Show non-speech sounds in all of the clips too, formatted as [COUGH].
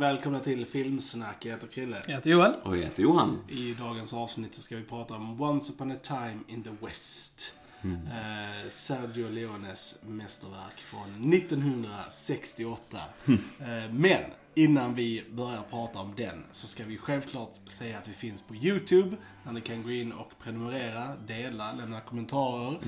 Och välkomna till Filmsnack. Jag heter Krille. Jag heter Joel. Och jag heter Johan. I dagens avsnitt så ska vi prata om Once upon a time in the West. Eh, Sergio Leones mästerverk från 1968. Eh, men innan vi börjar prata om den så ska vi självklart säga att vi finns på YouTube. Där ni kan gå in och prenumerera, dela, lämna kommentarer.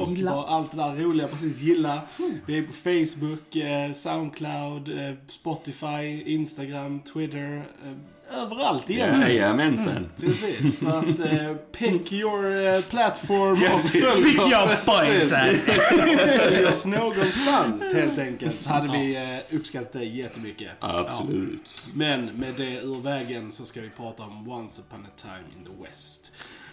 Och Gilla. bara allt det där roliga, precis gilla. Vi är på Facebook, eh, Soundcloud, eh, Spotify, Instagram, Twitter. Eh, överallt egentligen. Jajamensan. Precis, så att eh, pick your eh, platform Ja, och följ Pick your Precis. poison. Följ oss någonstans helt enkelt. Så hade vi eh, uppskattat det jättemycket. Absolut. Men med det ur vägen så ska vi prata om Once upon a time in the West.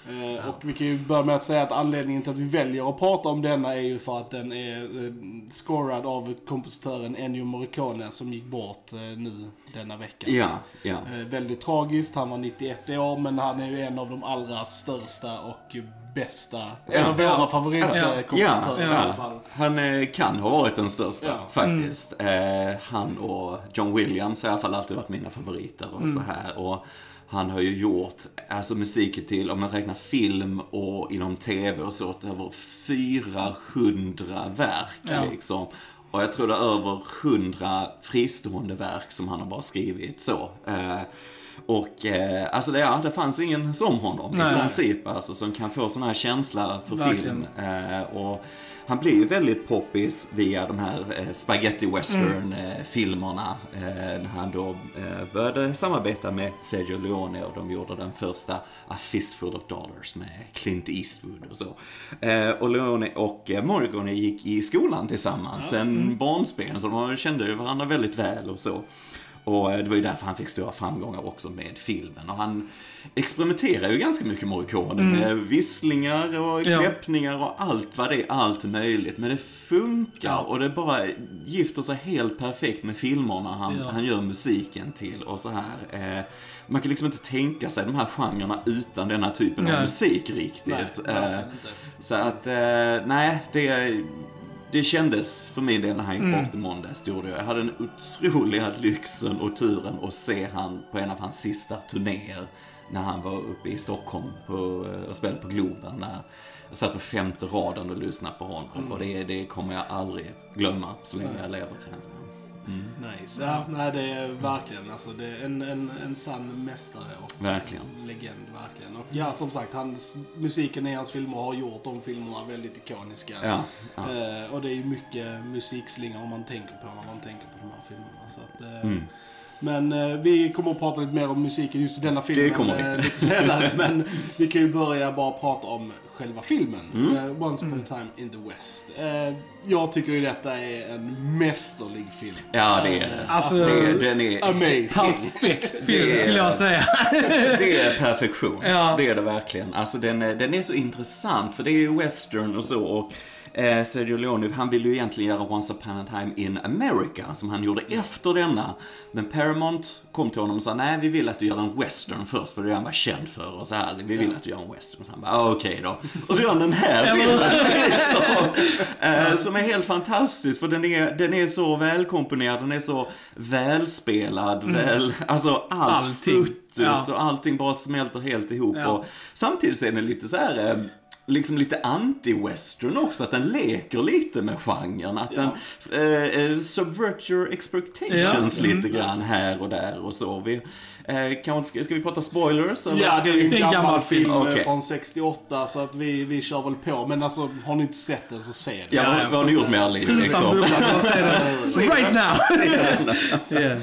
Eh, Och vi kan ju börja med att säga att anledningen till att vi väljer att prata om denna är ju för att den är eh, scorad av kompositören Ennio Morricone som gick bort eh, nu denna vecka. Ja, ja. Väldigt tragiskt, han var 91 år men han är ju en av de allra största och bästa, en av våra Ja. favoritkompositörer Ja, i alla ja. fall. Han kan ha varit den största Ja. faktiskt. Eh, han och John Williams har i alla fall alltid varit mina favoriter och så här. Och han har ju gjort alltså musiken till, om man räknar film och inom tv och så, över 400 verk Ja. liksom. Och jag tror det är över 100 fristående verk som han har bara skrivit så. Eh, och eh, alltså det, ja, det fanns ingen som honom Nej. i princip alltså, som kan få sån här känsla för Verkligen. film. Eh, och han blev ju väldigt poppis via de här eh, spaghetti western eh, filmerna. Eh, när han då eh, började samarbeta med Sergio Leone och de gjorde den första A Fistful of Dollars med Clint Eastwood och så. Eh, och Leone och eh, Morricone gick i skolan tillsammans sen barnsben så de kände ju varandra väldigt väl och så. Och eh, det var ju därför han fick stora framgångar också med filmen. Och han experimenterar ju ganska mycket Morricone med visslingar och Ja. knäppningar och allt vad det är, allt möjligt. Men det funkar Ja. och det bara gifter sig helt perfekt med filmerna han, Ja. han gör musiken till och så här. Eh, man kan liksom inte tänka sig de här genrerna utan denna typen av Nej. musik riktigt. Nej, Eh, så att, eh, nej, det, det kändes för min del när han gick Mm. bort i måndags. gjorde jag. Jag hade den otroliga lyxen och turen att se han på en av hans sista turnéer. När han var uppe i Stockholm på, eh, och spelade på Globen. När jag satt på femte raden och lyssnade på honom. Mm. Och det, det kommer jag aldrig glömma så länge jag lever kan jag säga. Nice. Ja, nej det är verkligen alltså, det är en, en, en sann mästare och Verkligen. en legend verkligen. Och ja, som sagt, hans, musiken i hans filmer har gjort de filmerna väldigt ikoniska. Ja, ja. Eh, och det är ju mycket musikslingor man tänker på när man tänker på de här filmerna. Så att, eh, Mm. Men eh, vi kommer att prata lite mer om musiken just i denna filmen kommer vi. eh, lite senare. [LAUGHS] men vi kan ju börja bara prata om själva filmen. Mm. Eh, Once upon a time in the West. Eh, jag tycker ju detta är en mästerlig film. ja, det är det. Alltså, det är, den är amazing. Perfekt film Det är- skulle jag säga. [LAUGHS] Det är perfektion. Ja. Det är det verkligen. Alltså den, är- den är så intressant för det är ju western och så. Och eh, Sergio Leone, han ville ju egentligen göra Once upon a time in America som han gjorde efter denna. Men Paramount kom till honom och sa nej vi vill att du gör en western först för det är han var känd för och så här. Vi vill att du gör en western. Så han bara ah, okej då. Och så gör han den här filmen [LAUGHS] liksom, eh, Som är helt fantastisk för den är, den är så välkomponerad, den är så välspelad, väl, alltså allt Allting. futtigt Ja. och allting bara smälter helt ihop. Ja. Och samtidigt så är den lite så här eh, liksom lite anti-western också, att den leker lite med genren. Att den eh, eh, subvert your expectations Ja. Mm. lite grann här och där och så. Vi, eh, kan, ska, ska vi prata spoilers? Eller? Ja, det är en Det är en gammal, gammal film eh, okej. från 68 så att vi, vi kör väl på. Men alltså, har ni inte sett den så se den. Ja, vad, vad har ni gjort med er liv? Tusan Liksom? bubbla, jag säger [LAUGHS] det. Right now. [LAUGHS] Yeah.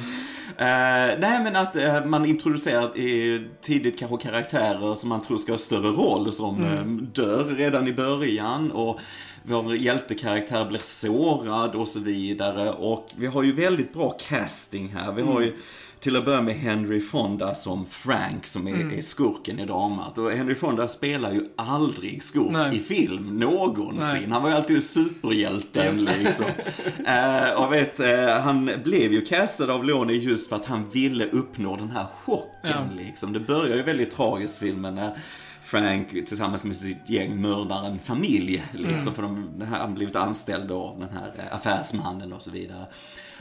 Eh, nej men att eh, man introducerar eh, tidigt kanske karaktärer som man tror ska ha större roll som eh, dör redan i början och vår hjältekaraktär blir sårad och så vidare. Och vi har ju väldigt bra casting här. Vi har ju till att börja med Henry Fonda som Frank som är, är skurken i dramat. Och Henry Fonda spelar ju aldrig skurk Nej. i film någonsin. Nej. Han var ju alltid superhjälten liksom. [LAUGHS] eh, och vet, eh, han blev ju castad av Leone just för att han ville uppnå den här chocken Ja. liksom. Det börjar ju väldigt tragiskt filmen när Frank tillsammans med sitt gäng mördar en familj. Liksom, För de, han blivit anställd av den här eh, affärsmannen och så vidare.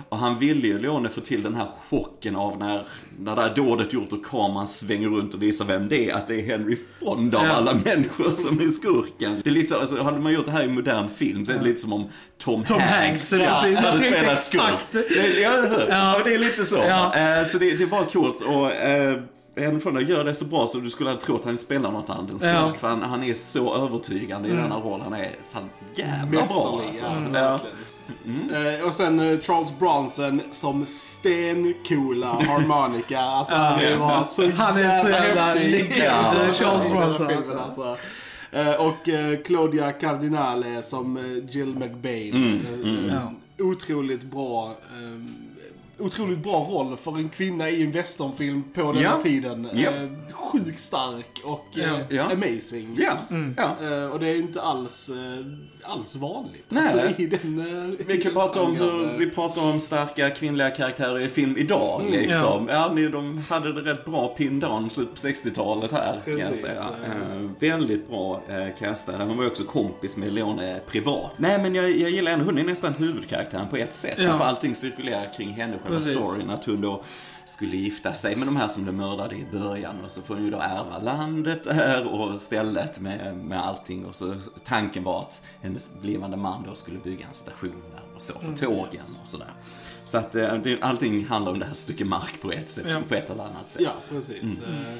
Och han ville ju, Leone, få till den här chocken av när, när det här dådet gjort och kameran svänger runt och visar vem det är. Att det är Henry Fonda av Ja. alla människor som är skurken. Det är lite så, alltså, hade man gjort det här i modern film så är det lite som om Tom, Tom Hanks, ja, precis. Jag hade spelat skurk. Det, ja, ja. ja, det är lite så. Ja. Eh, så det, det var coolt. Och, eh, Henry Fonda gör det så bra så du skulle ha trott att han spelar något annat än skurk. Ja. För han, han är så övertygande i denna roll. Han är fan jävla bra alltså. ja, Eh, och sen eh, Charles Bronson som stencoola harmonika. [LAUGHS] Alltså han är bara så [LAUGHS] Han är så jävla Ja. Charles Bronson. filmen, alltså. Eh, Och Claudia Cardinale som Jill McBain. Eh, Ja. Otroligt bra. Otroligt bra roll för en kvinna i en westernfilm på den Ja. här tiden. Ja. Eh, Sjukt stark och eh, Ja. amazing. Ja, ja. Eh, och det är inte alls, eh, alls vanligt. Nej. Alltså, i den, eh, Vi kan prata om hur, vi pratar om starka kvinnliga karaktärer i film idag liksom. Ja, ni- de hade det rätt bra pin down slutet på 60-talet här kan jag säga. ja. Eh, väldigt bra eh, castade. Hon var också kompis med Leone privat. Nej men jag, jag gillar ändå, hon är nästan huvudkaraktären på ett sätt. Ja. För allting cirkulerar kring henne, själva Precis. storyn. Att hon då skulle gifta sig med de här som blev mördade i början och så får hon ju då ärva landet där och stället med, med allting och så tanken var att hennes blivande man då skulle bygga en station där och så för tågen och sådär. Så att eh, allting handlar om det här stycket mark på ett sätt, Ja. på ett eller annat sätt. Ja, precis.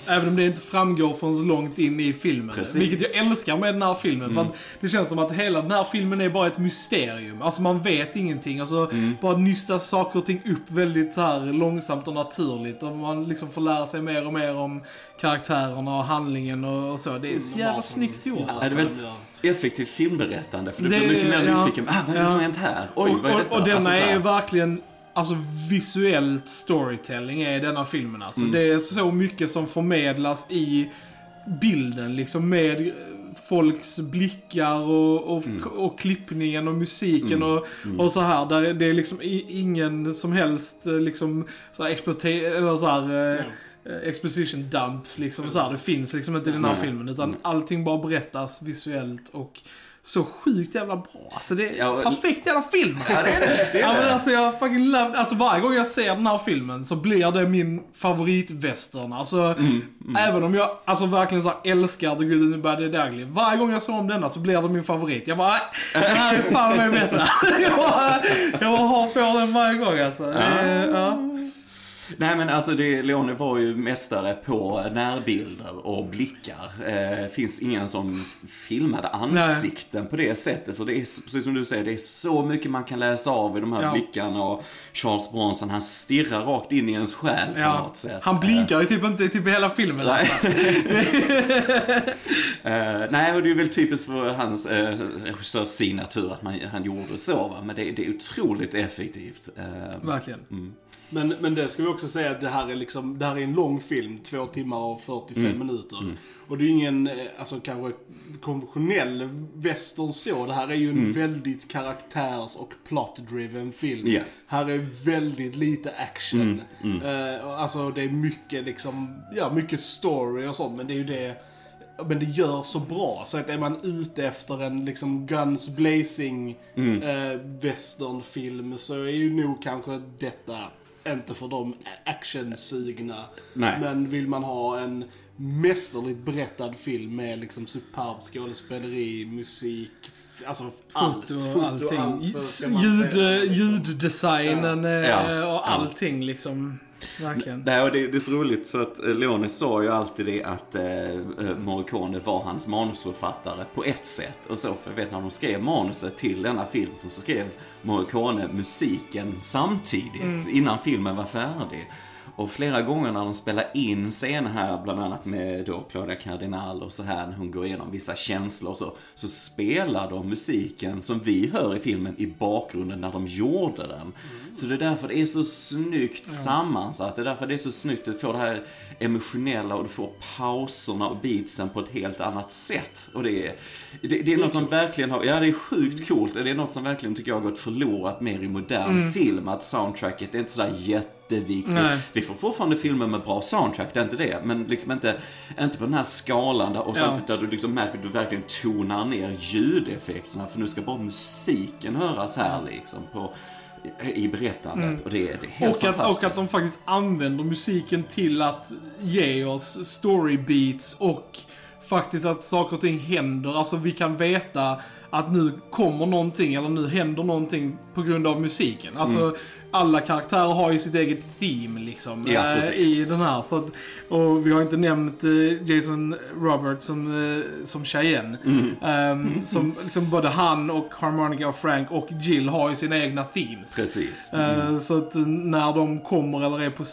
Eh, Även om det inte framgår förrän långt in i filmen. Precis. Vilket jag älskar med den här filmen. För att det känns som att hela den här filmen är bara ett mysterium. Alltså man vet ingenting. Alltså bara nystas saker och ting upp väldigt här långsamt och naturligt. Och man liksom får lära sig mer och mer om karaktärerna och handlingen och, och så. Det är så jävla snyggt gjort. Ja, Ja, det är väldigt. Effektivt filmberättande för du Det- blir mycket mer ja. nyfiken. Ah, vad är det som har hänt här? Oj, och, vad är detta? och denna Alltså, är verkligen, alltså visuellt storytelling är denna filmen alltså. Mm. Det är så mycket som förmedlas i bilden liksom med folks blickar och, och, Mm. och klippningen och musiken och, och så här. Där det är liksom ingen som helst eh, liksom så här exploate- eller så här, eh, exposition dumps liksom så här. Det finns liksom inte i den här Nej. filmen utan allting bara berättas visuellt och så sjukt jävla bra. Alltså det är Ja, perfekt jävla film. Ja, det är det. det, är Ja det. alltså jag fucking love, alltså varje gång jag ser den här filmen så blir det min favoritvästern. Alltså, Mm, även om jag alltså verkligen så älskar The Good and the Bad and Ugly. Varje gång jag såg om denna så blir det min favorit. Jag bara, "Nej, den här är fan mig bättre. [LAUGHS] jag bara, jag bara har på den varje gång alltså. Det är- ja. Nej men alltså det, Leone var ju mästare på närbilder och blickar. Eh, finns ingen som filmade ansikten på det sättet. För det är, precis som du säger, det är så mycket man kan läsa av i de här Ja. blickarna. Och Charles Bronson, han stirrar rakt in i ens själ på Ja. något sätt. Han blinkar ju typ inte i typ hela filmen. Nej. Alltså. [LAUGHS] Eh, nej, och det är väl typiskt för hans eh, regissörs signatur att man, han gjorde så. Va? Men det, det är otroligt effektivt. Eh, Verkligen. Men, men det ska vi också säga att det här är liksom, det här är en lång film, två timmar och 45 Mm. minuter. Och det är ingen, eh, alltså kanske konventionell western så. Det här är ju en väldigt karaktärs och plot-driven film. Ja. Här är väldigt lite action. Och alltså det är mycket liksom, ja mycket story och sånt, men det är ju det men det gör så bra, så att är man ute efter en liksom guns blazing eh, westernfilm så är ju nog kanske detta inte för de actionsugna. Nej. Men vill man ha en mästerligt berättad film med liksom superb skådespeleri, musik, alltså allt. Foto och allting. allt, Ljud, ljuddesignen eh, Ja. och Ja. allting liksom. Verkligen. Nej, och det, det är så roligt för att eh, Leone sa ju alltid det att eh, eh, Morricone var hans manusförfattare på ett sätt. Och så, för jag vet när de skrev manuset till denna film så skrev Morricone musiken samtidigt innan filmen var färdig. Och flera gånger när de spelar in scener här, bland annat med då Claudia Cardinal och så här, när hon går igenom vissa känslor och så, så spelar de musiken som vi hör i filmen i bakgrunden när de gjorde den. Så det är därför det är så snyggt sammansatt. Det är därför det är så snyggt. Du får det här emotionella och du får pauserna och beatsen på ett helt annat sätt. Och det är, det, det är något som verkligen har, ja det är sjukt coolt. Det är något som verkligen tycker jag har gått förlorat mer i modern film. Att soundtracket är inte sådär jätte jätteviktigt. Nej. Vi får fortfarande filmer med bra soundtrack, det är inte det. Men liksom inte, inte på den här skalan där, och Ja. samtidigt där du liksom märker att du verkligen tonar ner ljudeffekterna. För nu ska bara musiken höras här liksom på, i berättandet. Och det, det är helt Och att, fantastiskt. och att de faktiskt använder musiken till att ge oss storybeats och faktiskt att saker och ting händer. Alltså vi kan veta att nu kommer någonting eller nu händer någonting på grund av musiken. Alltså mm alla karaktärer har ju sitt eget theme liksom Mm. Ja, eh, i den här. Så att, och vi har inte nämnt eh, Jason Roberts som, eh, som Cheyenne. Mm. Ehm, som, som både han och Harmonica och Frank och Jill har ju sina egna themes. Precis. Eh, Så att när de kommer eller är på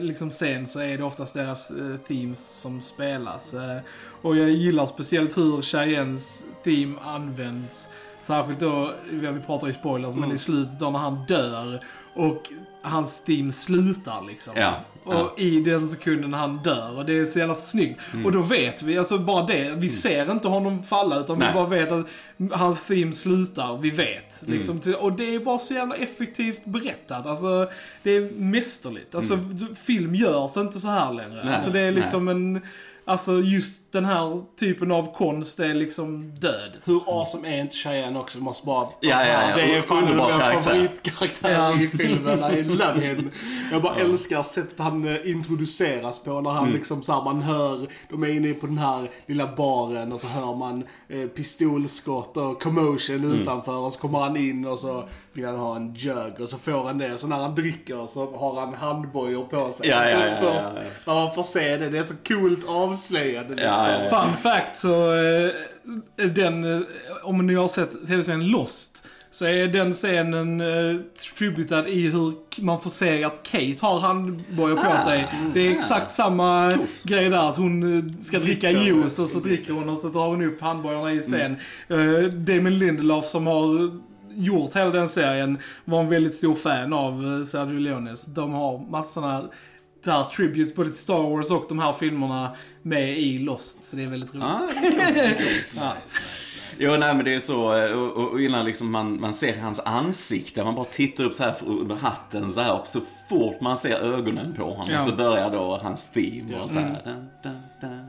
liksom scen så är det oftast deras eh, themes som spelas. Eh, och jag gillar speciellt hur Cheyennes theme används. Särskilt då, vi pratar ju spoilers, Mm. men i slutet då när han dör och hans theme slutar liksom. Ja, Och ja. i den sekunden han dör. Och det är så jävla snyggt. Mm. Och då vet vi, alltså bara det. Vi ser inte honom falla utan Nej. vi bara vet att hans theme slutar. Vi vet. Mm. Liksom, till- Och det är bara så jävla effektivt berättat. Alltså, det är mästerligt. Alltså, d- film görs inte så här längre. Mm. Nej, alltså det är liksom en... Alltså just den här typen av konst är liksom död. Hur awesome är inte Cheyenne också? Måste bara... Ja, ja, ja. Det är fan Underbar min karaktär. favoritkaraktär Ja. i filmen. I love him. Jag bara älskar sättet han eh, introduceras på. När han Mm. liksom så här, man hör, de är inne på den här lilla baren och så hör man eh, pistolskott och commotion Mm. utanför. Och så kommer han in och så vill han ha en jug och så får han det. Så när han dricker så har han handbojor på sig. Ja, ja, ja, ja, ja. När man får se det, det är så coolt avslöjande liksom. Ja, ja, ja. Fun fact så, eh, den, eh, om ni har sett tv-serien Lost, så är den scenen eh, tributad i hur man får se att Kate har handbojor på Ah, sig. Det är exakt samma Coolt. grej där, att hon ska dricka juice och så dricker hon och så tar hon upp handbojorna i scen. Eh, Damon Lindelof som har gjort hela den serien var en väldigt stor fan av Sergio Leones. De har massor sådana där tribute både till Star Wars och de här filmerna med i Lost. Så det är väldigt roligt. Ah. [LAUGHS] Jo, nej men det är så, eh, och, och, innan liksom man, man ser hans ansikte, man bara tittar upp så här under hatten så här, och så fort man ser ögonen på honom Ja. så börjar då hans theme och så Mm. här. dun, dun, dun, dun,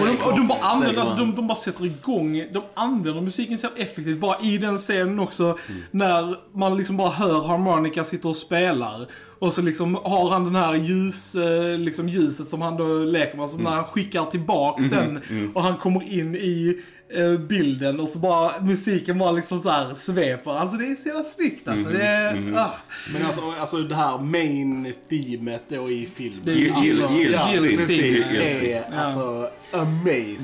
Och de, och de bara använder, alltså, de, de bara sätter igång, de använder musiken så effektivt bara i den scenen också. Mm. När man liksom bara hör harmonika sitta och spelar. Och så liksom har han den här ljus, eh, liksom ljuset som han då leker med. Alltså Mm. när han skickar tillbaks den och han kommer in i bilden och så bara musiken bara liksom så här sveper. Alltså det är så jävla snyggt alltså. Det är, ah. Men alltså, alltså det här main themet då i filmen. Det är alltså, precis. theme. Det är alltså amazing.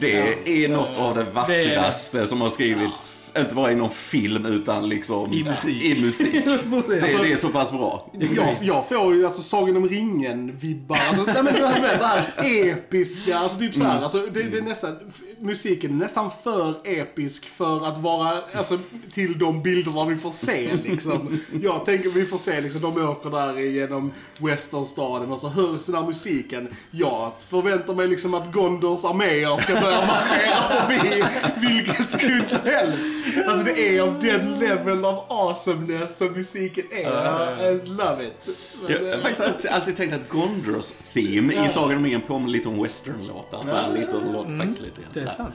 Det är något av det vackraste som har skrivits, inte bara i någon film utan liksom I musik. I musik. [LAUGHS] Det, det är så pass bra. Jag, jag får ju alltså Sagan om ringen-vibbar. Alltså, nej men det här episka, alltså typ såhär. Alltså, det, det är nästan, musiken är nästan för episk för att vara, alltså till de bilderna vi får se liksom. Jag tänker vi får se liksom, de åker där genom westernstaden och så hörs den här musiken. Jag förväntar mig liksom att Gondors arméer ska börja marschera förbi vilken sekund som helst. Alltså det är av den level av awesomeness som musiken är. I just love it. Men, Jag har faktiskt alltid, alltid tänkt att Gondors theme i Sagan om ringen påminner lite om westernlåtar. Så här, lite, faktiskt lite grann Det är sant.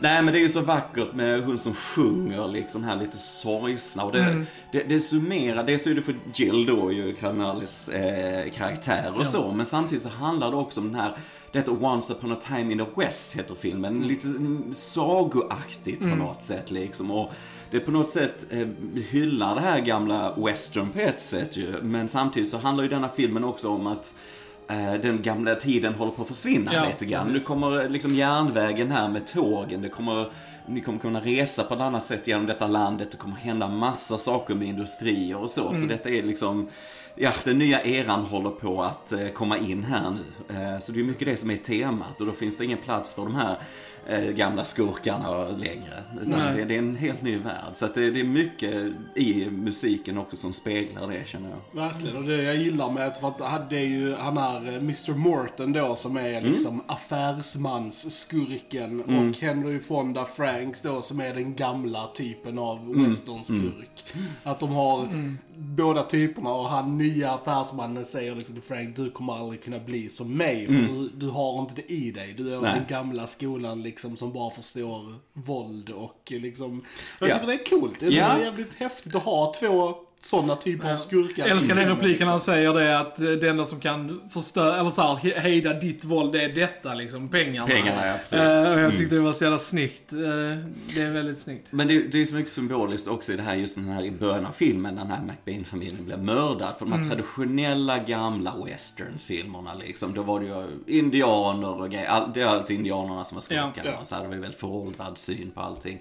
Nej men det är ju så vackert med hon som sjunger liksom här lite sorgsna och det, det, det summerar, dels är det för Jill då ju Caramellis eh, karaktär och så, men samtidigt så handlar det också om den här det heter Once upon a time in the West heter filmen, lite mm, sagoaktigt på något sätt liksom. Och det på något sätt eh, hyllar det här gamla western på ett sätt ju, men samtidigt så handlar ju denna filmen också om att eh, den gamla tiden håller på att försvinna Ja, lite grann. precis. Nu kommer liksom järnvägen här med tågen. Det kommer, ni kommer kunna resa på ett annat sätt genom detta landet. Det kommer hända massa saker med industrier och så. Så detta är liksom, ja, den nya eran håller på att eh, komma in här nu. Eh, så det är mycket det som är temat och då finns det ingen plats för de här gamla skurkarna längre. Utan det, det är en helt ny värld. Så att det, det är mycket i musiken också som speglar det känner jag. Verkligen, och det jag gillar med att, för att det är ju han är eh, Mr Morton då som är liksom affärsmansskurken och Henry Fonda Franks då som är den gamla typen av westernskurk. Att de har båda typerna och han nya affärsmannen säger liksom till Frank du kommer aldrig kunna bli som mig för du, du har inte det i dig. Du är Nej. den gamla skolan liksom som bara förstår våld och liksom. Jag Ja. tycker det är coolt. Ja. det är jävligt häftigt att ha två sådana typer av skurkar. Jag älskar den repliken liksom. han säger det att det enda som kan förstöra, eller så här, he- hejda ditt våld, det är detta liksom, pengarna. Pengarna, ja, precis. Eh, och jag Mm. tyckte det var så jävla snyggt. Eh, det är väldigt snyggt. Men det, det är så mycket symboliskt också i det här, just den här i början av filmen, när den här McBain-familjen blev mördad. För de här traditionella gamla westerns-filmerna liksom, då var det ju indianer och grejer. All, det är alltid indianerna som var skurkarna. Ja, ja. Så hade vi väl föråldrad syn på allting.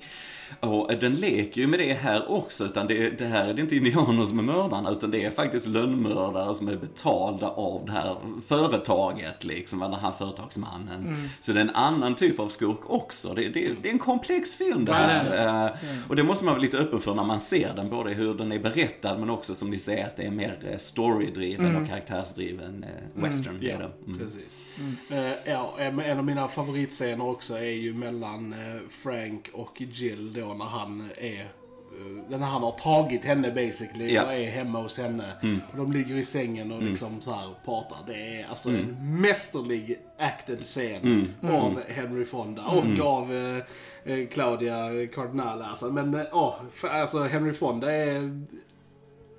Och den leker ju med det här också, utan det, det här är det inte indianer som är mördarna, utan det är faktiskt lönnmördare som är betalda av det här företaget, liksom, den här företagsmannen. Så det är en annan typ av skurk också. Det, det, det är en komplex film det Ja, det här. Eh, Och det måste man vara lite öppen för när man ser den, både hur den är berättad men också som ni säger att det är mer eh, storydriven och karaktärsdriven eh, western. Ja, är det. Mm. precis. Eh, ja, en av mina favoritscener också är ju mellan Frank och Jill då när han är när han har tagit henne basically Ja. Mm. och är hemma hos henne. Och de ligger i sängen och liksom så här pratar. Det är alltså en mästerlig acted scen Mm. av Henry Fonda och av eh, eh, Claudia Cardinale. Alltså. Men eh, ja, för- alltså Henry Fonda är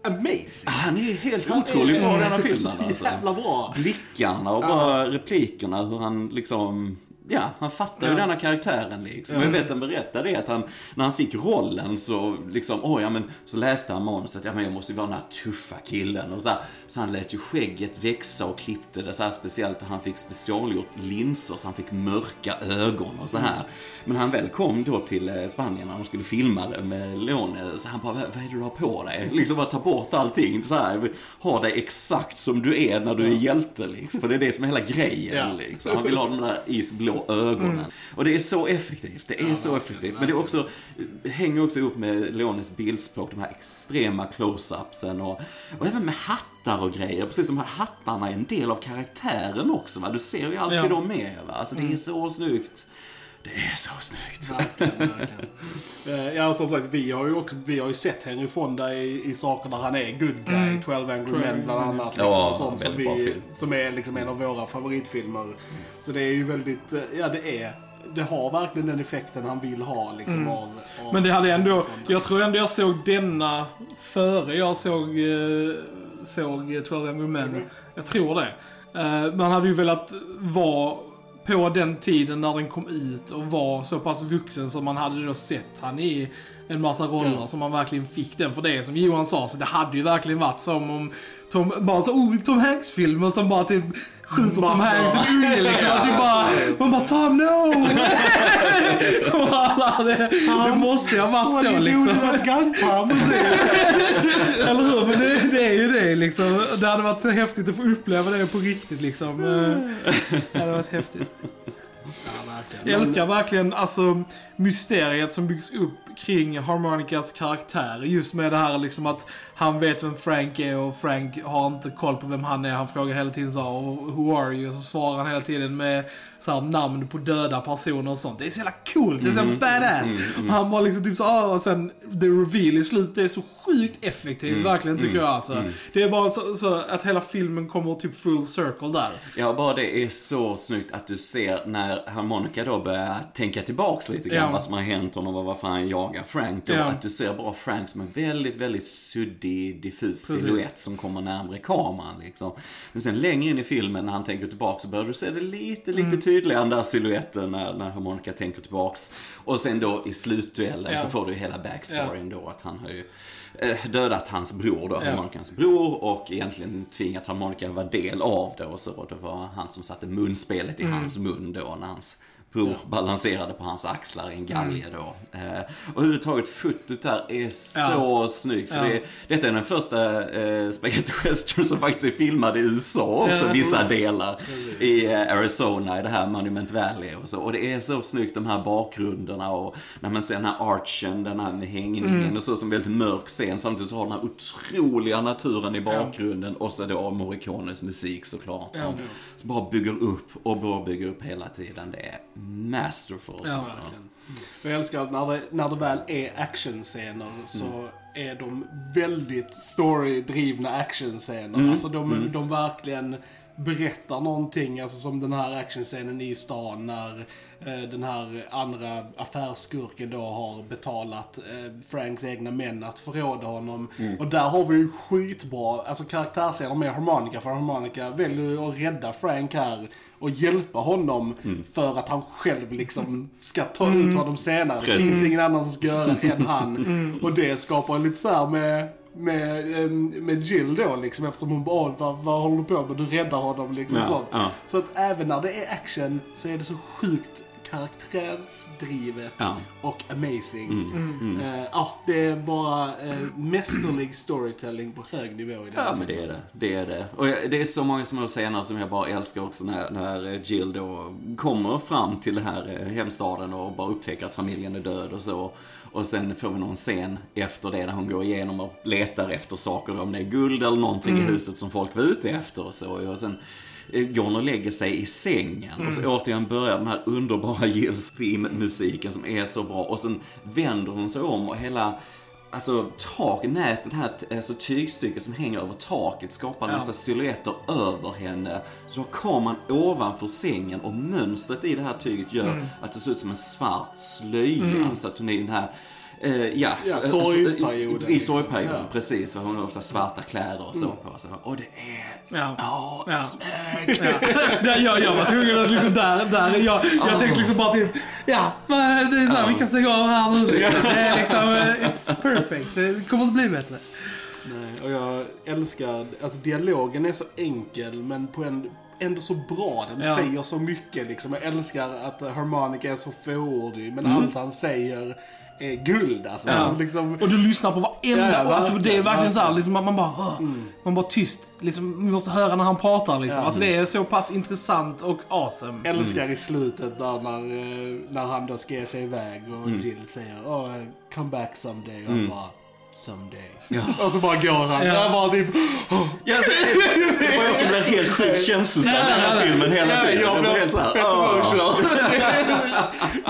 amazing. Han är helt otroligt bra i den här [LAUGHS] filmen Så alltså. jävla bra. Blickarna och bara replikerna, hur han liksom Ja, han fattar ju Ja. denna karaktären liksom. Och jag vet han berättade det att han, när han fick rollen så liksom, oj ja men, så läste han manuset, ja men jag måste ju vara den här tuffa killen och så här, Så han lät ju skägget växa och klippte det så här speciellt och han fick specialgjort linser så han fick mörka ögon och så här. Men han väl kom då till eh, Spanien när de skulle filma det med Leone, så han bara, vad är det du har på dig? [LAUGHS] Liksom bara ta bort allting så här, ha dig exakt som du är när du är hjälte liksom. För det är det som är hela grejen Ja. liksom. Han vill ha de där isblå ögonen. Och det är så effektivt, det är Ja, så effektivt. Men det också, hänger också ihop med Leones bildspråk, de här extrema close-upsen och, och även med hattar och grejer. Precis som hattarna är en del av karaktären också. Va? Du ser ju alltid Ja. dem med. Va? Alltså det är så snyggt. Det är så snyggt. Verkligen, verkligen. Eh, Ja, som sagt, vi har ju, också, vi har ju sett Henry Fonda i, i saker där han är good guy. 12 Angry Men bland annat. Liksom, Ja, och sånt som, vi, som är liksom en av våra favoritfilmer. Så det är ju väldigt, eh, ja det är, det har verkligen den effekten han vill ha liksom av, av Men det hade ändå, jag tror ändå jag såg denna före jag såg, eh, såg eh, 12 Angry Men. Jag tror det. Man hade ju velat vara på den tiden när den kom ut och var så pass vuxen som man hade då sett han i en massa roller Ja. som man verkligen fick den för det. Som Johan sa, så det hade ju verkligen varit som om Tom, bara så, oh, Tom Hanks-filmer som bara typ skjuter Tom. Hanks i unge liksom. Att det bara, [LAUGHS] man bara Tom no! [LAUGHS] Och alla, det, det måste ju ha varit så liksom. [LAUGHS] Eller hur? Men det, det är ju det liksom. Det hade varit så häftigt att få uppleva det på riktigt liksom. Eh, Det hade varit häftigt. Verkligen. Jag älskar verkligen alltså mysteriet som byggs upp kring Harmonicas karaktär. Just med det här liksom att han vet vem Frank är och Frank har inte koll på vem han är. Han frågar hela tiden så här, "Oh, Who are you? Och så svarar han hela tiden med så här, namn på döda personer och sånt. Det är så jävla coolt. Det är så jävla badass. Och han bara liksom typ så "Ah", och sen the reveal i slutet är så sjukt effektivt. Verkligen tycker jag alltså. Det är bara så, så att hela filmen kommer typ full circle där. Ja, bara det är så snyggt att du ser när harmonika då börjar tänka tillbaks lite grann Ja. vad som har hänt honom och varför han jagar Frank då. Ja. Att du ser bara Frank som en väldigt, väldigt suddig, diffus Precis. silhuett som kommer närmare kameran liksom. Men sen längre in i filmen när han tänker tillbaks så börjar du se det lite, lite Mm. tydligare den där siluetten när, när harmonika tänker tillbaks. Och sen då i slutduellen Ja. så får du hela backstoryn då att han har ju eh, dödat hans bror då, Ja. harmonikans bror och egentligen tvingat harmonika vara del av det och så. Det var han som satte munspelet i Mm. hans mun då när hans bror balanserade på hans axlar i en galge då. Eh, och överhuvudtaget fotot där är så snyggt. För Ja. det, detta är den första eh, spaghetti western som faktiskt är filmad i USA också, Ja. vissa delar. I eh, Arizona, i det här Monument Valley och så. Och det är så snyggt de här bakgrunderna och när man ser den här archen, den här med hängningen Mm. och så som väldigt mörk scen. Samtidigt så har den här otroliga naturen i bakgrunden och så då Morricones musik såklart. Som, Ja. som bara bygger upp och bara bygger upp hela tiden. Det är masterful. Ja, alltså. Verkligen. Jag älskar att när det, när det väl är actionscener så är de väldigt storydrivna actionscener. Alltså de, de verkligen berättar någonting. Alltså som den här actionscenen i stan när eh, den här andra affärsskurken då har betalat eh, Franks egna män att förråda honom. Och där har vi ju skitbra alltså karaktärsscener med Harmonica. För Harmonica väljer att rädda Frank här och hjälpa honom för att han själv liksom ska ta ut honom senare. Det finns Precis. ingen annan som ska göra det än han. Och det skapar lite så här med med, med Jill då liksom eftersom hon bara "Åh, vad, vad håller du på med? Du räddar honom liksom Ja, sånt. ja. Så att även när det är action så är det så sjukt karaktärsdrivet Ja. och amazing. Mm. Eh, Ja, det är bara eh, mästerlig storytelling på hög nivå i den Ja, men det är det. Det är det. Och jag- det är så många små scener som jag bara älskar också när, när eh, Jill då kommer fram till den här hemstaden och bara upptäcker att familjen är död och så. Och sen får vi någon scen efter det där hon går igenom och letar efter saker, om det är guld eller någonting i huset som folk var ute efter och så. Och sen går hon och lägger sig i sängen och så återigen börjar den här underbara [LAUGHS] Jills theme-musiken som är så bra. Och sen vänder hon sig om och hela Alltså tak, nätet, här alltså, tygstycket som hänger över taket skapar Ja. nästan silhuetter över henne. Så då har kameran ovanför sängen och mönstret i det här tyget gör Mm. att det ser ut som en svart slöja. Så att hon är den här eh, ja, Ja, så- sorgperioden, I liksom. sorgperioden, Ja. precis. För hon har ofta svarta kläder och så på sig. Och det är Ja. Ja, Ja. snyggt! Ja. Jag, jag var tvungen att liksom där, där jag, jag tänkte liksom bara till, ja, det är så här, vi kan stänga av här nu. liksom. Det är liksom, eh, it's perfect. Det kommer inte bli bättre. Nej, och jag älskar, alltså dialogen är så enkel men på en, ändå så bra. Den Ja. säger så mycket liksom. Jag älskar att Harmonica är så fåordig men Mm. allt han säger är guld alltså. Ja. Som liksom, Och du lyssnar på varenda, Ja, alltså det är verkligen, verkligen så här, verkligen. liksom, man, man bara, hör, man bara tyst. Liksom, vi måste höra när han pratar liksom. Ja. Alltså det är så pass intressant och awesome. älskar i slutet där när, eh, när han då ska ge sig iväg och Mm. Jill säger oh, come back someday. Och han bara someday. Ja. Och så bara går han. Ja. Jag bara typ, Ja, alltså, det var jag som blev helt sjukt känslosam i den här filmen hela Ja, tiden. jag blev helt så här, fett "Åh." emotional.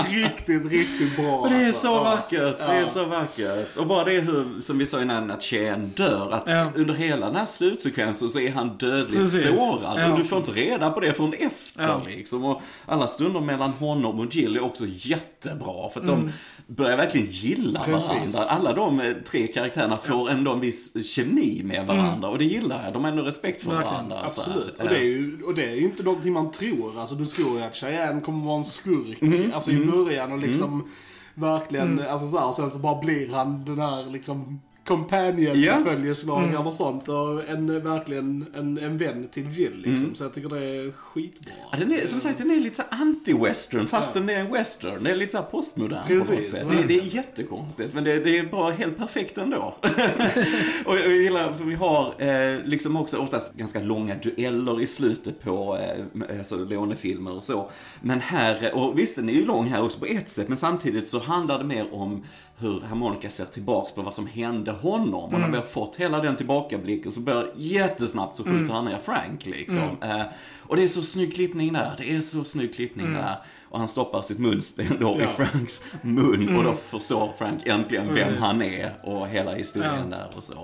[LAUGHS] riktigt, riktigt bra. Och det är alltså. så Ja. vackert, det är Ja. så vackert. Och bara det hur, som vi sa innan, att Cheyenne dör. Att Ja. under hela den här slutsekvensen så är han dödligt Precis. sårad. Ja. Och du får inte reda på det förrän efter Ja. liksom. Och alla stunder mellan honom och Jill är också jättebra. För att de börjar verkligen gilla Precis. varandra. Alla de eh, tre karaktärerna får ändå en viss kemi med varandra. Och det gillar jag. De har ändå respekt för Verkligen. varandra. Absolut. Och det, är ju, och det är ju inte någonting man tror. Alltså du tror ju att Cheyenne kommer vara en skurk. Mm. Alltså i början och liksom verkligen, alltså så här, sen så bara blir han den här liksom companion Ja. följeslagaren och sånt. Och en, verkligen en, en vän till Jill liksom. Mm. Så jag tycker det är skitbra. Ja, den är, som sagt, den är lite så anti-western fast den är en western. Det är lite så postmodern på något Precis, sätt. Det, det är jättekonstigt men det, det är bara helt perfekt ändå. [LAUGHS] och jag gillar, för vi har eh, liksom också oftast ganska långa dueller i slutet på eh, alltså Leone-filmer och så. Men här, och visst den är ju lång här också på ett sätt men samtidigt så handlar det mer om hur Harmonica ser tillbaks på vad som hände honom. Och när vi har fått hela den tillbakablicken så börjar jättesnabbt så skjuter han ner Frank liksom. Eh, och det är så snygg klippning där. Det är så snygg klippning där. Och han stoppar sitt munsten då i Ja. Franks mun och då förstår Frank äntligen vem Precis. han är och hela historien Ja. där och så.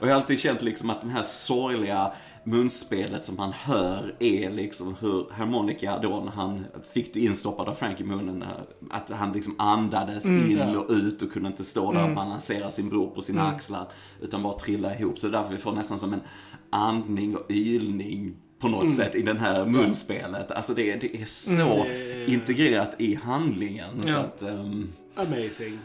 Och jag har alltid känt liksom att den här sorgliga munspelet som han hör är liksom hur harmonika då när han fick det instoppad av Frank i munnen, att han liksom andades in ja. och ut och kunde inte stå där och balansera sin bror på sina axlar utan bara trilla ihop. Så därför vi får nästan som en andning och ylning på något sätt i den här munspelet. Alltså det, det är så Det- integrerat i handlingen. Så Ja. att, ehm, Amazing.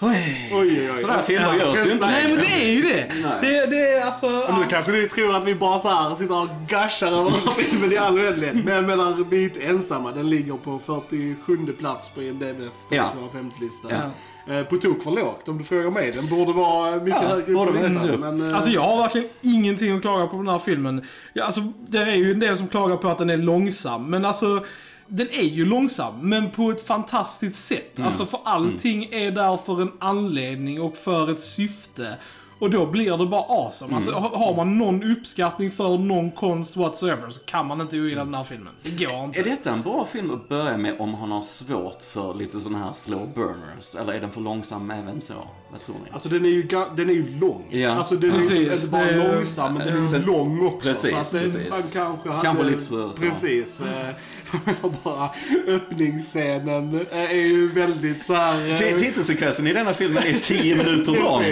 Oj. Oj, oj, oj. Sådana filmer görs ju inte Nej men det är ju det. Det, det är alltså... Och nu kanske ni tror att vi bara så här sitter och gashar över den här filmen i all oändlighet. Men jag menar, vi är inte ensamma. Den ligger på 47 plats på IMDB's Ja. 250-lista. Ja. Eh, På tok för lågt om du frågar mig. Den borde vara mycket Ja, högre upp på listan. Men, eh, Alltså jag har verkligen ingenting att klaga på den här filmen. Ja, alltså, det är ju en del som klagar på att den är långsam, men alltså den är ju långsam, men på ett fantastiskt sätt. Alltså för allting är där för en anledning och för ett syfte. Och då blir det bara awesome. Alltså, har har man någon uppskattning för någon konst whatsoever så kan man inte ogilla den här filmen. Det går inte. Är detta en bra film att börja med om han har svårt för lite sådana här slow burners? Eller är den för långsam även så? Vad tror ni? Alltså den är ju, den är ju lång. Ja. Alltså den är ju Precis, inte, bara är- långsam, men den är ju lång också. Precis, så att det, precis. man kanske hade... Kanske lite för så. Precis. eh, [LAUGHS] För bara, öppningsscenen eh, är ju väldigt så här... eh, Ti- Titelsekvensen i denna filmen är 10 minuter lång.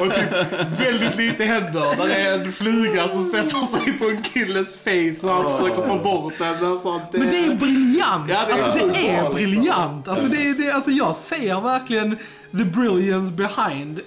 Och typ väldigt lite händer. Där är en fluga som sätter sig på en killes face och han försöker få bort den. Och sånt. Men det är briljant! Ja, det är alltså det är briljant! Alltså, det är, det, alltså jag ser verkligen the brilliance behind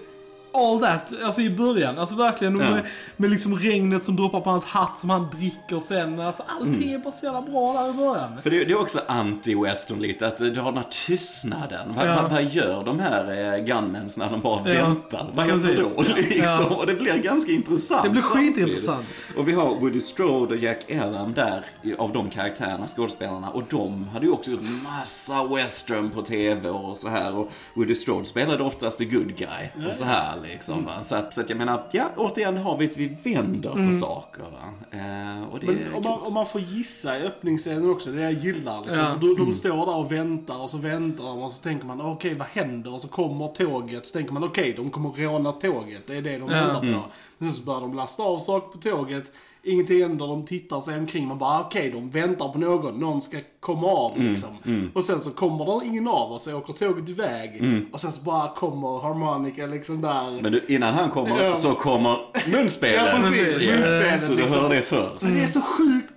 all that, alltså i början. Alltså verkligen Ja. med, med liksom regnet som droppar på hans hatt som han dricker sen. Alltså allting Mm. är bara så jävla bra där i början. För det, det är också anti-western lite, att du har den här tystnaden. Vad, Ja. vad, vad gör de här eh, gunmens när de bara Ja. väntar? Vad händer Precis. då? Liksom? Och det blir ganska intressant. Det blir skitintressant. Och vi har Woody Strode och Jack Elam där, av de karaktärerna, skådespelarna. Och de hade ju också gjort massa western på TV och så här. Och Woody Strode spelade oftast the good guy. Och så här liksom. Va? Så, att, så att jag menar, ja, återigen har vi ett vi vänder på saker. Va? Eh, och det Men om man, om man får gissa i öppningsscenen också, det är det jag gillar. Liksom. Ja. För de, de står där och väntar och så väntar de och så tänker man okej vad händer? Och så kommer tåget. Så tänker man okej de kommer råna tåget. Det är det de Ja. väntar på. Mm. Men sen så börjar de lasta av saker på tåget. Ingenting händer, de tittar sig omkring. Man bara okej de väntar på någon. Någon ska komma av Mm, liksom. Och sen så kommer det ingen av och så åker tåget iväg. Och sen så bara kommer harmonika liksom där. Mm. Men du, innan han kommer så kommer munspelet. [LAUGHS] Ja, precis. Munspelet, Så du liksom. hör det först. Men det är så sjukt,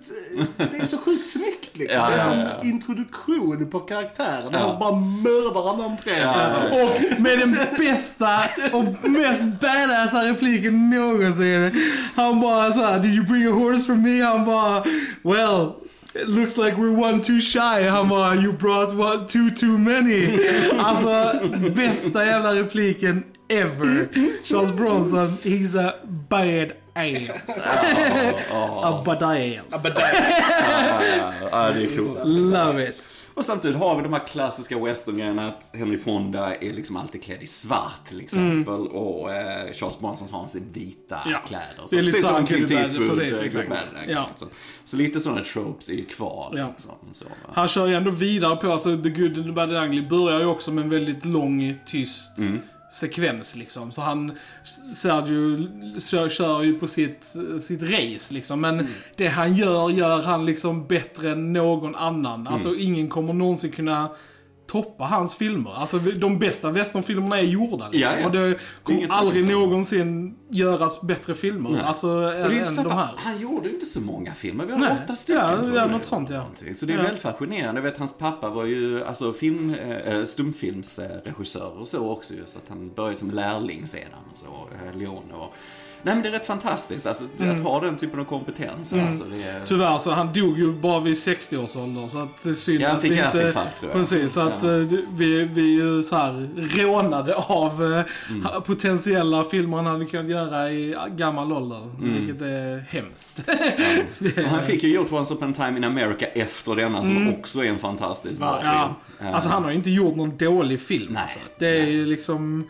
det är så sjukt snyggt liksom. Ja, det är ja, som introduktion på karaktären. Ja. Han så bara mördar han. Ja, liksom. Och med den bästa och mest badassa repliken någonsin. Han bara såhär, did you bring a horse for me? Han bara, well. It looks like we're one too shy. Han bara, you brought one too too many. Alltså, bästa jävla repliken ever. Charles Bronson, he's a bad ass. A bad ass. Ja, det är coolt. Love it. Och samtidigt har vi de här klassiska westerngrejerna att Henry Fonda är liksom alltid klädd i svart till exempel. Och eh, Charles Bronson har sin vita Ja. kläder. Det är lite så som Clint Eastwood. Bad, precis, eh, exakt. Bad Ja. liksom. Så lite sådana tropes är ju kvar. Ja. Liksom, så. Han kör ju ändå vidare på, alltså The Good and the Bad and the Ugly börjar ju också med en väldigt lång, tyst Mm. Sekvens liksom. Så han, Sergio kör, kör ju på sitt, sitt race liksom. Men Mm. det han gör, gör han liksom bättre än någon annan. Alltså Mm. ingen kommer någonsin kunna toppa hans filmer. Alltså de bästa westernfilmerna är gjorda. Liksom. Ja, ja. Och det kommer Inget aldrig någonsin göras bättre filmer. Nej. Alltså det än, de här. han gjorde inte så många filmer. Vi har Nej. åtta stycken Ja, tror ja, jag. något sånt, ja. Någonting. Så det är Ja. väldigt fascinerande. Jag vet hans pappa var ju alltså film, äh, stumfilmsregissör och så också. Så att han började som lärling sedan och så, äh, Leone och Nej men det är rätt fantastiskt alltså, att ha den typen av kompetens. Alltså, det är... Tyvärr så han dog ju bara vid 60 års ålder så att det är synd Ja, han att fick vi inte... hjärtinfarkt, tror jag. Precis, så att Ja. eh, vi, vi är ju så här rånade av eh, Mm. potentiella filmer han hade kunnat göra i gammal ålder. Mm. Vilket är hemskt. [LAUGHS] Och han fick ju gjort Once upon a time in America efter denna som också är en fantastisk Mm. ja. film. Alltså han har ju inte gjort någon dålig film. Nej, Alltså. Det är ju liksom...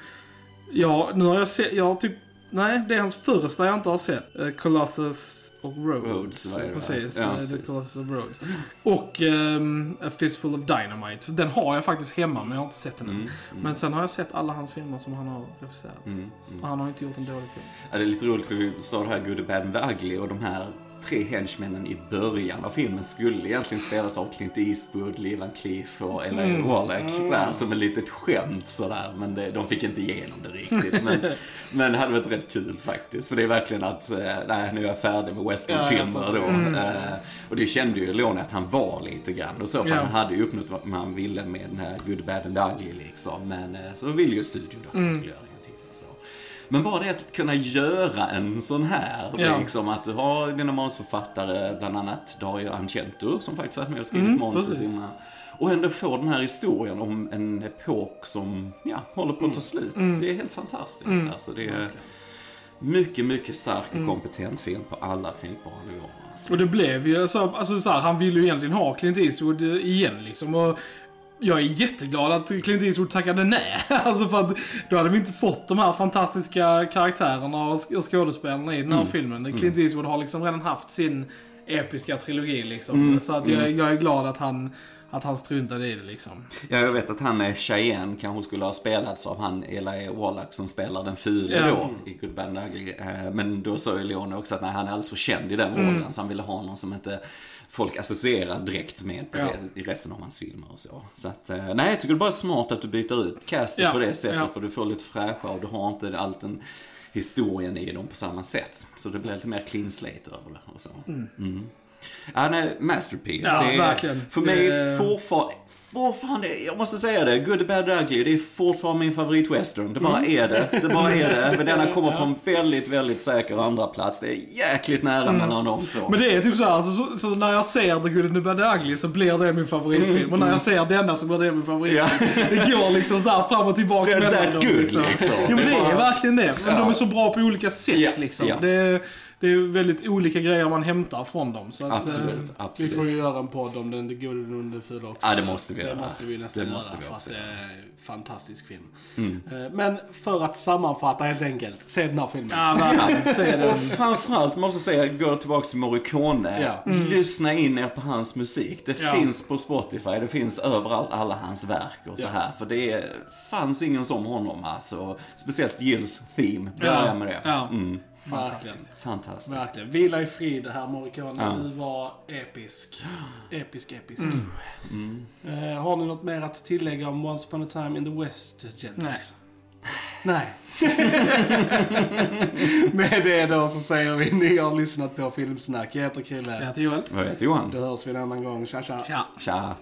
Ja, nu har jag sett, jag har typ... Nej, det är hans första jag inte har sett. Uh, Colossus of Rhodes. Rhodes, det, precis, Ja, eh, The precis. Colossus of Rhodes. Och ehm, A Fistful of Dynamite. Den har jag faktiskt hemma, men jag har inte sett den än. Mm, Men sen har jag sett alla hans filmer som han har regisserat. Mm, mm. Han har inte gjort en dålig film. Ja, det är lite roligt för vi sa det här Good, Bad and Ugly och de här tre henchmännen i början av filmen skulle egentligen spelas av Clint Eastwood, Lee Van Cleef och Ella Mm. Wallach. Sådär, som ett litet skämt sådär. Men det, de fick inte igenom det riktigt. Men, [LAUGHS] men det hade varit rätt kul faktiskt. För det är verkligen att, eh, nej nu är jag färdig med westernfilmer Ja, då. Eh, och det kände ju Leone att han var lite grann och så. För Ja. han hade ju uppnått vad man ville med den här Good, Bad and Ugly liksom. Men eh, så ville ju studion då att han skulle göra Men bara det att kunna göra en sån här, Ja. liksom att du har dina manusförfattare, bland annat Dario Argento som faktiskt varit med och skrivit Mm, manuset innan. Och ändå få den här historien om en epok som, ja, håller på att ta slut. Det är helt fantastiskt. Alltså, det är mycket, mycket stark och kompetent film på alla tänkbara nivåer. Alltså. Och det blev ju så, alltså så här, han ville ju egentligen ha Clint Eastwood eh, igen liksom. Och jag är jätteglad att Clint Eastwood tackade nej. [LAUGHS] Alltså för att då hade vi inte fått de här fantastiska karaktärerna och sk- och skådespelarna i den här filmen. Clint Eastwood har liksom redan haft sin episka trilogi liksom. Så att jag, jag är glad att han, att han struntade i det liksom. Ja, jag vet att han med Cheyenne kanske skulle ha spelats av han Eli Wallach som spelar den fule Ja. då i Good Bad and Ugly. Eh, Men då sa ju Leone också att nej, han är alldeles för känd i den rollen så han ville ha någon som inte folk associerar direkt med på Ja. det, i resten av hans filmer och så. Så att, eh, nej, jag tycker det är bara smart att du byter ut castet Ja, på det sättet ja. för du får lite fräschare och du har inte allt den historien i dem på samma sätt. Så det blir lite mer clean slate över det och så. Mm. Ja, nej, masterpiece. Ja, det är, verkligen. För mig Det- fortfarande, fortfarande, jag måste säga det, Good, Bad, Ugly, det är fortfarande min favoritwestern. Det bara är det. Det bara är det. Men denna kommer på en väldigt, väldigt säker andra plats. Det är jäkligt nära mellan de två. Men det är typ så här, alltså, så, så när jag ser The Good Bad Ugly så blir det min favoritfilm. Och när jag ser denna så blir det min favoritfilm. Det går liksom så här fram och tillbaka Det mellan dem. good, liksom. liksom. Jo men Det är verkligen det. Men Ja. de är så bra på olika sätt Ja, liksom. ja. Det, är, det är väldigt olika grejer man hämtar från dem. Så att, eh, Absolut, Vi absolut. får ju göra en podd om den, det gode och det fula också. Ja, det måste vi Det måste vi nästan Det göra, måste vi för att det är en fantastisk film. Eh, Men för att sammanfatta helt enkelt, se den här filmen. Ja, verkligen. Se Och den. framförallt måste jag säga, gå tillbaka till Morricone. Ja. Lyssna in er på hans musik. Det Ja. finns på Spotify, det finns överallt, alla hans verk och så här. För det fanns ingen som honom alltså. Speciellt Gills theme, börja Ja. med det. Ja. Mm, Verkligen. fantastiskt. Verkligen. Vila i frid herr Morricone. Ja. Du var episk. Episk, episk. Mm. Eh, har ni något mer att tillägga om Once upon a time in the West, gents? Nej. Nej. [LAUGHS] Med det då så säger vi ni har lyssnat på Filmsnack. Jag heter Krille. Jag heter Joel. Vad heter Johan? Då hörs vi en annan gång. Tja, tja. Tja. Tja.